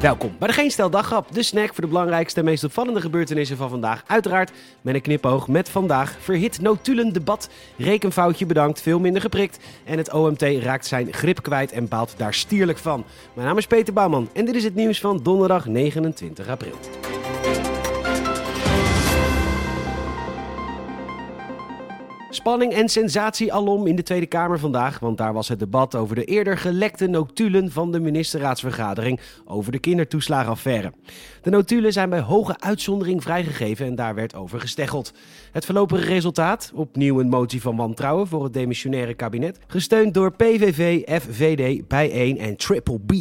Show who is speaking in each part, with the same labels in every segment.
Speaker 1: Welkom bij de Geen Stel Daggrap, de snack voor de belangrijkste en meest opvallende gebeurtenissen van vandaag. Uiteraard met een knipoog met vandaag verhit notulen debat, rekenfoutje bedankt, veel minder geprikt. En het OMT raakt zijn grip kwijt en baalt daar stierlijk van. Mijn naam is Peter Bouwman en dit is het nieuws van donderdag 29 april. Spanning en sensatie alom in de Tweede Kamer vandaag, want daar was het debat over de eerder gelekte notulen van de ministerraadsvergadering over de kindertoeslagenaffaire. De notulen zijn bij hoge uitzondering vrijgegeven en daar werd over gesteggeld. Het voorlopige resultaat, opnieuw een motie van wantrouwen voor het demissionaire kabinet, gesteund door PVV, FVD, Bijeen en Triple B.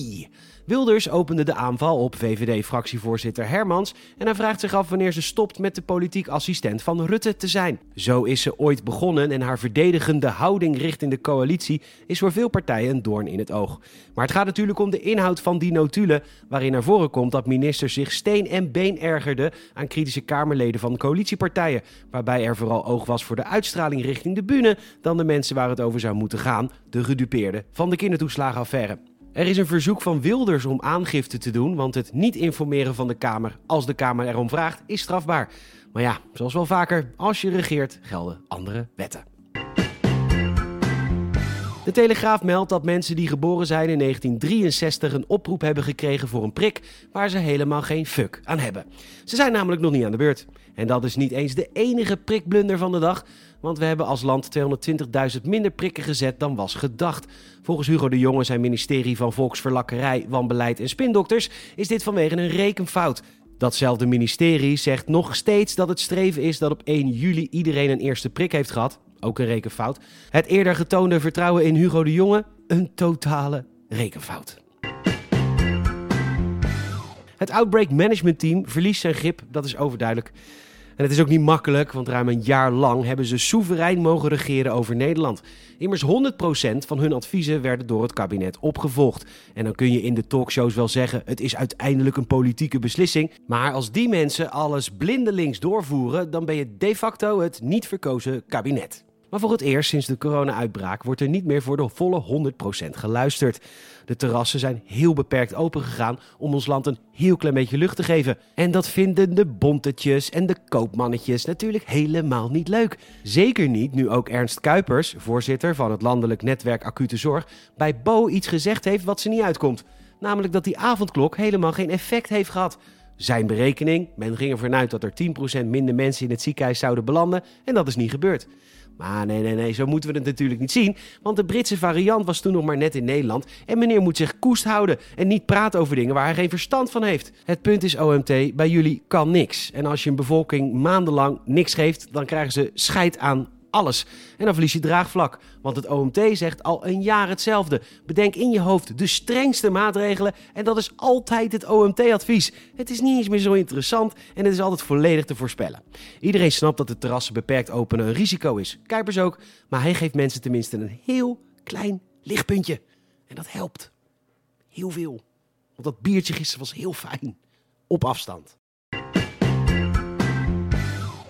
Speaker 1: Wilders opende de aanval op VVD-fractievoorzitter Hermans en hij vraagt zich af wanneer ze stopt met de politiek assistent van Rutte te zijn. Zo is ze ooit begonnen en haar verdedigende houding richting de coalitie is voor veel partijen een doorn in het oog. Maar het gaat natuurlijk om de inhoud van die notulen, waarin naar voren komt dat ministers zich steen en been ergerden aan kritische Kamerleden van coalitiepartijen, waarbij er vooral oog was voor de uitstraling richting de bühne dan de mensen waar het over zou moeten gaan, de gedupeerden van de kindertoeslagenaffaire. Er is een verzoek van Wilders om aangifte te doen, want het niet informeren van de Kamer als de Kamer erom vraagt is strafbaar. Maar ja, zoals wel vaker, als je regeert gelden andere wetten. De Telegraaf meldt dat mensen die geboren zijn in 1963 een oproep hebben gekregen voor een prik waar ze helemaal geen fuck aan hebben. Ze zijn namelijk nog niet aan de beurt. En dat is niet eens de enige prikblunder van de dag, want we hebben als land 220.000 minder prikken gezet dan was gedacht. Volgens Hugo de Jonge, zijn ministerie van Volksverlakkerij, Wanbeleid en Spindokters, is dit vanwege een rekenfout. Datzelfde ministerie zegt nog steeds dat het streven is dat op 1 juli iedereen een eerste prik heeft gehad. Ook een rekenfout. Het eerder getoonde vertrouwen in Hugo de Jonge, een totale rekenfout. Het Outbreak Management Team verliest zijn grip, dat is overduidelijk. En het is ook niet makkelijk, want ruim een jaar lang hebben ze soeverein mogen regeren over Nederland. Immers 100% van hun adviezen werden door het kabinet opgevolgd. En dan kun je in de talkshows wel zeggen: het is uiteindelijk een politieke beslissing. Maar als die mensen alles blindelings doorvoeren, dan ben je de facto het niet verkozen kabinet. Maar voor het eerst sinds de corona-uitbraak wordt er niet meer voor de volle 100% geluisterd. De terrassen zijn heel beperkt opengegaan om ons land een heel klein beetje lucht te geven. En dat vinden de bontetjes en de koopmannetjes natuurlijk helemaal niet leuk. Zeker niet nu ook Ernst Kuipers, voorzitter van het landelijk netwerk Acute Zorg, bij Bo iets gezegd heeft wat ze niet uitkomt. Namelijk dat die avondklok helemaal geen effect heeft gehad. Zijn berekening, men ging ervan uit dat er 10% minder mensen in het ziekenhuis zouden belanden en dat is niet gebeurd. Maar nee, nee, nee, zo moeten we het natuurlijk niet zien. Want de Britse variant was toen nog maar net in Nederland. En meneer moet zich koest houden en niet praten over dingen waar hij geen verstand van heeft. Het punt is, OMT, bij jullie kan niks. En als je een bevolking maandenlang niks geeft, dan krijgen ze scheid aan alles. En dan verlies je draagvlak. Want het OMT zegt al een jaar hetzelfde. Bedenk in je hoofd de strengste maatregelen. En dat is altijd het OMT-advies. Het is niet eens meer zo interessant en het is altijd volledig te voorspellen. Iedereen snapt dat de terrassen beperkt openen een risico is. Kuipers ook. Maar hij geeft mensen tenminste een heel klein lichtpuntje. En dat helpt. Heel veel. Want dat biertje gisteren was heel fijn. Op afstand.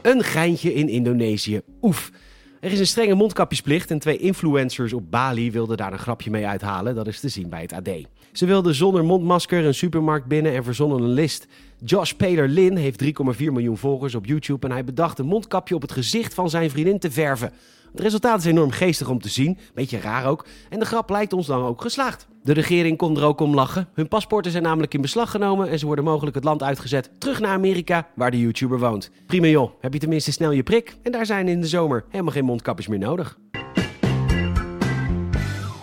Speaker 1: Een geintje in Indonesië. Oef. Er is een strenge mondkapjesplicht en twee influencers op Bali wilden daar een grapje mee uithalen. Dat is te zien bij het AD. Ze wilden zonder mondmasker een supermarkt binnen en verzonnen een list. Josh Peter Lin heeft 3,4 miljoen volgers op YouTube en hij bedacht een mondkapje op het gezicht van zijn vriendin te verven. Het resultaat is enorm geestig om te zien, beetje raar ook, en de grap lijkt ons dan ook geslaagd. De regering kon er ook om lachen. Hun paspoorten zijn namelijk in beslag genomen en ze worden mogelijk het land uitgezet terug naar Amerika, waar de YouTuber woont. Prima joh, heb je tenminste snel je prik en daar zijn in de zomer helemaal geen mondkapjes meer nodig.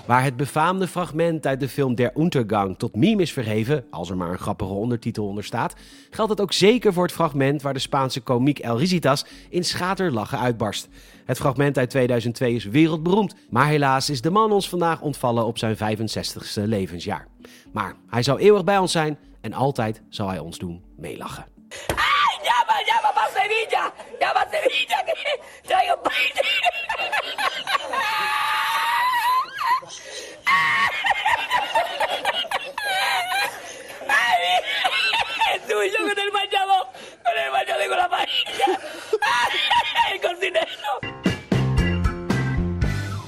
Speaker 1: Waar het befaamde fragment uit de film Der Untergang tot meme is verheven, als er maar een grappige ondertitel onder staat, geldt het ook zeker voor het fragment waar de Spaanse komiek El Risitas in schaterlachen uitbarst. Het fragment uit 2002 is wereldberoemd, maar helaas is de man ons vandaag ontvallen op zijn 65ste levensjaar. Maar hij zou eeuwig bij ons zijn en altijd zal hij ons doen meelachen.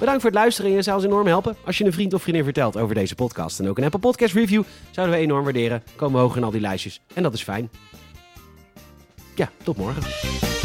Speaker 1: Bedankt voor het luisteren. En je zou ons enorm helpen als je een vriend of vriendin vertelt over deze podcast. En ook een Apple Podcast review zouden we enorm waarderen. Komen we hoog in al die lijstjes. En dat is fijn. Ja, tot morgen.